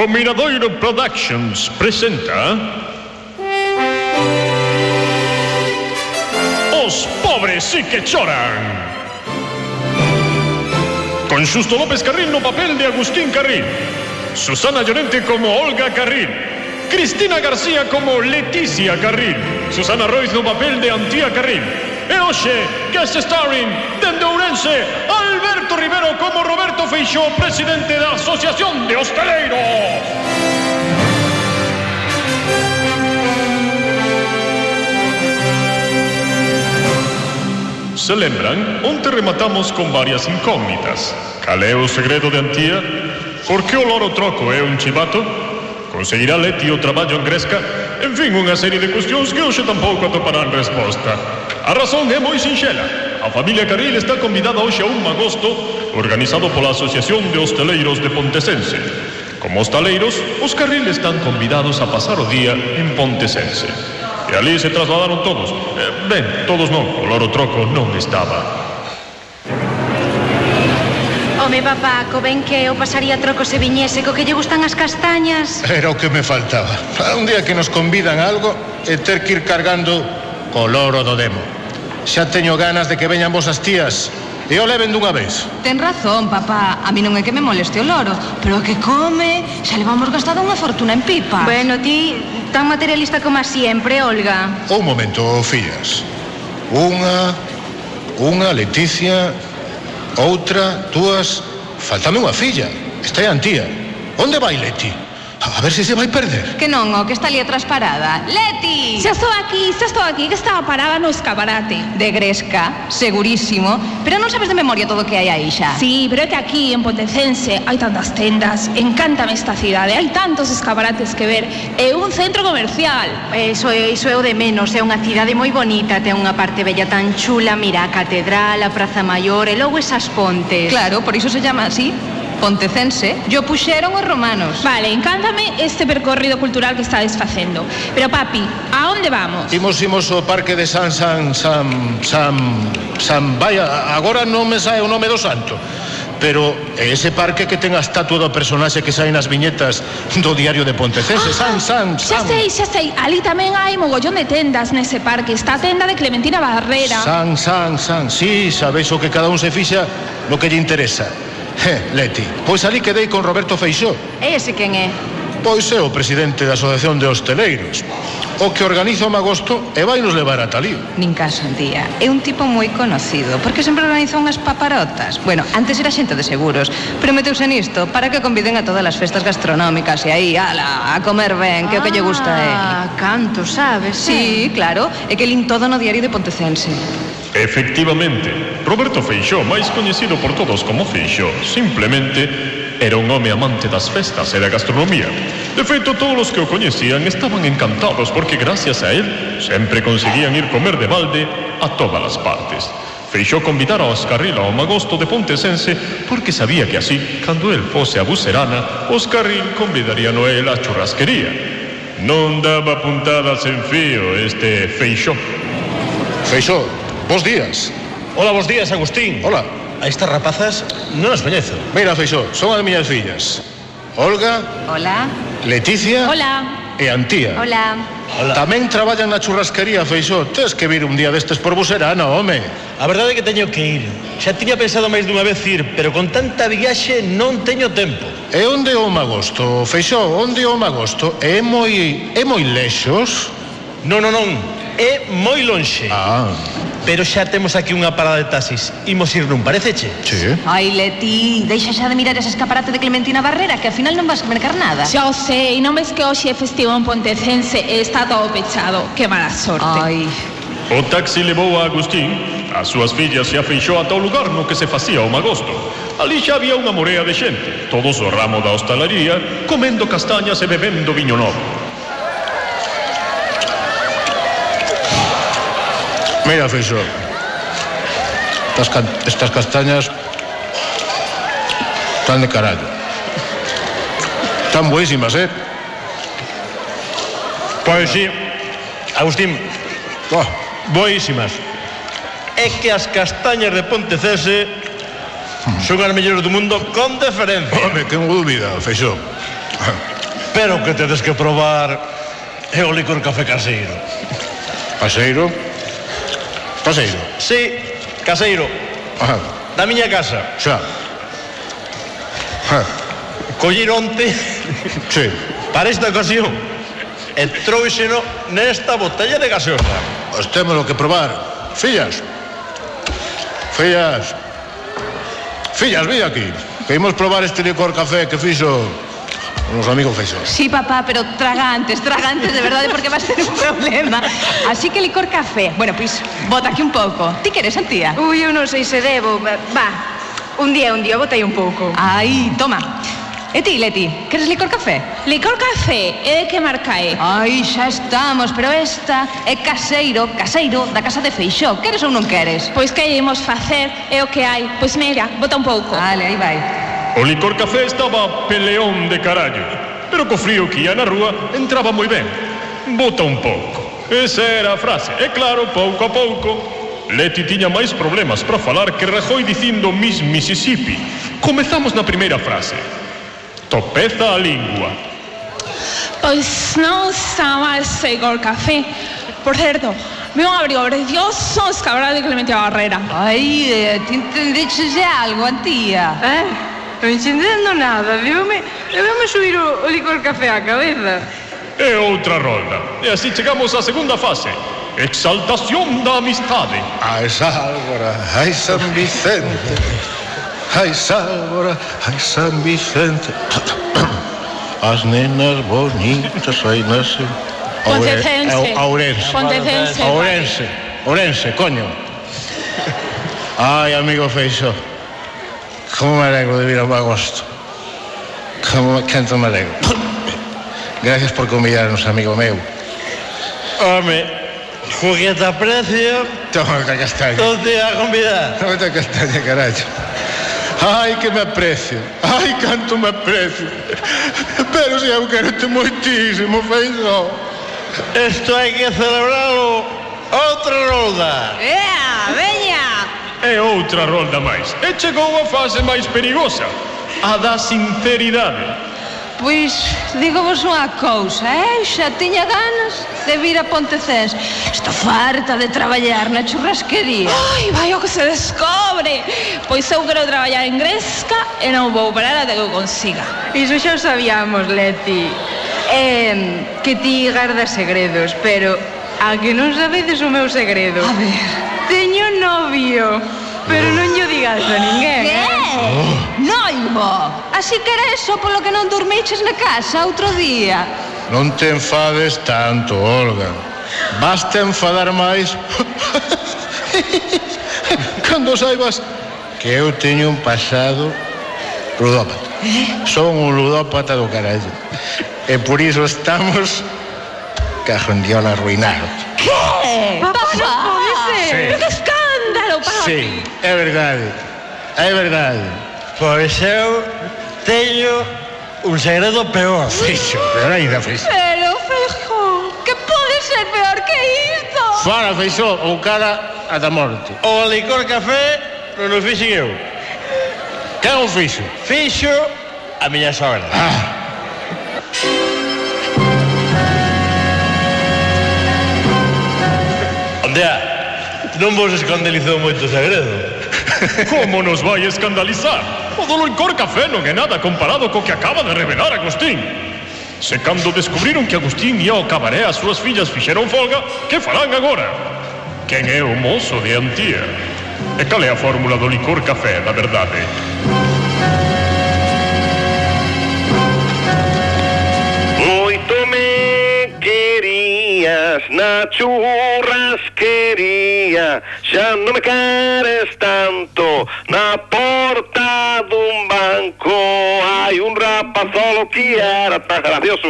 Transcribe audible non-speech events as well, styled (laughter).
O Miradoiro Productions presenta Os pobres sí que choran. Con Xusto López Carril no papel de Agustín Carril. Susana Llorente como Olga Carril. Cristina García como Leticia Carril. Susana Roiz no papel de Antía Carril. E guest starring, dende Ourense, Benito Rivero como Roberto Feixó, presidente da Asociación de Hosteleiros. lembran, onte rematamos con varias incógnitas. Calé o segredo de Antía? Por que o loro troco é un chivato? Conseguirá Leti o traballo en Gresca? En fin, unha serie de cuestións que hoxe tampouco atoparán resposta. A razón é moi sinxela a familia Carril está convidada hoxe a un magosto organizado pola Asociación de Hosteleiros de Pontesense. Como hostaleiros, os Carril están convidados a pasar o día en Pontesense. E ali se trasladaron todos. Eh, ben, todos non, o loro troco non estaba. Home, papá, co ben que eu pasaría troco se viñese co que lle gustan as castañas. Era o que me faltaba. Para un día que nos convidan a algo e ter que ir cargando co loro do demo. Xa teño ganas de que veñan vosas tías e o leven dunha vez. Ten razón, papá. A mí non é que me moleste o loro, pero que come, xa levamos gastado unha fortuna en pipa. Bueno, ti tan materialista como sempre, Olga. Un momento, fillas. Unha, unha, Leticia, outra, túas... Faltame unha filla. Está aí Antía. Onde vai Leti? A ver se se vai perder. Que non, o que está ali atrás parada. Leti! Xa estou aquí, xa estou aquí, que estaba parada no escaparate. De Gresca, segurísimo. Pero non sabes de memoria todo o que hai aí xa. Sí, pero é que aquí, en Pontecense, hai tantas tendas. Encántame esta cidade, hai tantos escaparates que ver. É un centro comercial. Eso, iso é o de menos, é unha cidade moi bonita. Ten unha parte bella tan chula, mira a catedral, a Praza Maior e logo esas pontes. Claro, por iso se chama así, pontecense, yo puxeron os romanos. Vale, encántame este percorrido cultural que estades facendo. Pero papi, a onde vamos? Imos, imos ao parque de San San San San San Vaya, agora non me sae o nome do santo. Pero ese parque que ten a estatua do personaxe que sai nas viñetas do diario de Pontecense, ah, San, San, San. Xa sei, xa sei, ali tamén hai mogollón de tendas nese parque. Está a tenda de Clementina Barrera. San, San, San, sí, sabéis o que cada un se fixa no que lle interesa. Eh, Leti, pois ali quedei con Roberto Feixó. E ese quen é? Pois é o presidente da Asociación de Hosteleiros O que organiza o Magosto e vai nos levar a Talío Nin caso un día, é un tipo moi conocido Porque sempre organiza unhas paparotas Bueno, antes era xente de seguros Pero meteuse nisto para que conviden a todas as festas gastronómicas E aí, ala, a comer ben, que ah, o que lle gusta a él Ah, canto, sabes? Sí, eh? claro, é que lín todo no diario de Pontecense Efectivamente, Roberto Feixó, máis coñecido por todos como Feixó, simplemente era un home amante das festas e da gastronomía. De feito, todos os que o coñecían estaban encantados porque gracias a él sempre conseguían ir comer de balde a todas as partes. Feixó convidar a Oscar Rila ao magosto de Pontesense porque sabía que así, cando el fose a Bucerana, Oscar Ril convidaría a Noel á churrasquería. Non daba puntadas en fío este Feixó. Feixó, Bos días. Ola, bos días, Agustín. Ola. A estas rapazas non as coñezo. Mira, Feixó, son as miñas fillas. Olga. Ola. Leticia. Ola. E Antía. Ola. Hola. Tamén traballan na churrasquería, Feixó. Tes que vir un día destes por Buserana, home. A verdade é que teño que ir. Xa tiña pensado máis dunha vez ir, pero con tanta viaxe non teño tempo. E onde o magosto, Feixó? Onde o magosto? É moi... é moi lexos? Non, non, non. É moi lonxe. Ah pero xa temos aquí unha parada de taxis. Imos ir nun, pareceche? Sí. Ai, Leti, deixa xa de mirar ese escaparate de Clementina Barrera, que ao final non vas mercar nada. Xa o sei, non ves que hoxe é festivo en Pontecense e está todo pechado. Que mala sorte. Ai. O taxi levou a Agustín, as súas fillas e a Freixó ata o lugar no que se facía o magosto. Ali xa había unha morea de xente, todos o ramo da hostalaría, comendo castañas e bebendo viño novo. Mira, Feixó. Estas, estas castañas están de carallo. Están buenísimas, eh? Pois sí, Agustín. Oh. Boísimas. É que as castañas de Pontecese hmm. son as mellores do mundo con deferencia. Home, que dúbida, Feixó. Pero que tedes que probar é o licor café caseiro. Caseiro? Caseiro? Sí, caseiro. Ajá. Da miña casa. Xa. Ajá. Collir onte. Sí. Para esta ocasión. E trouxeno nesta botella de gaseosa. Os temos lo que probar. Fillas. Fillas. Fillas, vi aquí. Que imos probar este licor café que fixo Os los amigos feixos. Sí, papá, pero traga antes, traga antes, de verdade, porque va a ser un (laughs) problema. Así que licor café. Bueno, pois, pues, bota aquí un pouco. Ti queres, Antía? Ui, eu non sei se debo. Va, un día, un día, botei un pouco. Ai, toma. E ti, Leti, queres licor café? Licor café é de que marca é? Ai, xa estamos, pero esta é caseiro, caseiro da casa de Feixó. Queres ou non queres? Pois que imos facer é o que hai. Pois mira, bota un pouco. Vale, aí vai. O licor café estaba peleón de carallo, pero co frío que ia na rúa entraba moi ben. Bota un pouco. Esa era a frase. E claro, pouco a pouco, Leti tiña máis problemas para falar que Rajoy dicindo Miss Mississippi. Comezamos na primeira frase. Topeza a lingua. Pois non estaba ese licor café. Por certo, me un abrigo precioso escabral de Clemente Barrera. Ai, eh, ti entendeches algo, Antía? tía? Eh? Non entendendo nada. Debeme, debeme subir o, o licor café á cabeza. E outra rolda. E así chegamos á segunda fase. Exaltación da amistade. Ai, Sálvora, ai, San Vicente. Ai, Sálvora, ai, San Vicente. As nenas bonitas aí nasce Pontecense. Ourense. Pontecense. Ourense. Ourense, coño. Ai, amigo Feixó. Como me alegro de vir ao agosto. Como canto me alegro. Gracias por convidarnos, amigo meu. Home, juguete a precio, Toma esta castaña. non te a convidar. Toma esta castaña, carallo. Ai, que me aprecio. Ai, canto me aprecio. Pero se eu quero te moitísimo, Feixó. Isto hai que celebralo outra rolda. Ea, veña! E outra ronda máis. E chegou a fase máis perigosa, a da sinceridade. Pois, digovos unha cousa, eh? Xa tiña ganas de vir a Pontecés. Estou farta de traballar na churrasquería. Ai, vai o que se descobre. Pois eu quero traballar en Gresca e non vou parar até que o consiga. Iso xa o sabíamos, Leti. Eh, que ti gardas segredos, pero a que non sabedes o meu segredo. A ver novio. Pero non lle digas a ninguén. Que? Eh? Noivo! Así que era eso polo que non dormiches na casa outro día. Non te enfades tanto, Olga. Basta enfadar máis (laughs) cando saibas que eu teño un pasado ludópata. Eh? Son un ludópata do carallo. E por iso estamos cajondión arruinado sí, é verdade. É verdade. Pois eu teño un segredo peor. Fixo, pero ainda fixo. Pero, Feijón, que pode ser peor que isto? Fala, Feixó, ou cara a da morte. O licor café non o fixen eu. Que o fixo? Fixo a miña sogra. Ah. Non vos escandalizou moito o segredo. (laughs) Como nos vai escandalizar? O do Loncor Café non é nada comparado co que acaba de revelar Agustín. Se cando descubriron que Agustín ia ao cabaré as súas fillas fixeron folga, que farán agora? Quen é o mozo de Antía? E cal é a fórmula do licor café, da verdade? Moito me querías na churrasquería María Xa non me queres tanto. Na porta dun banco Hai un rapazolo que era tan gracioso.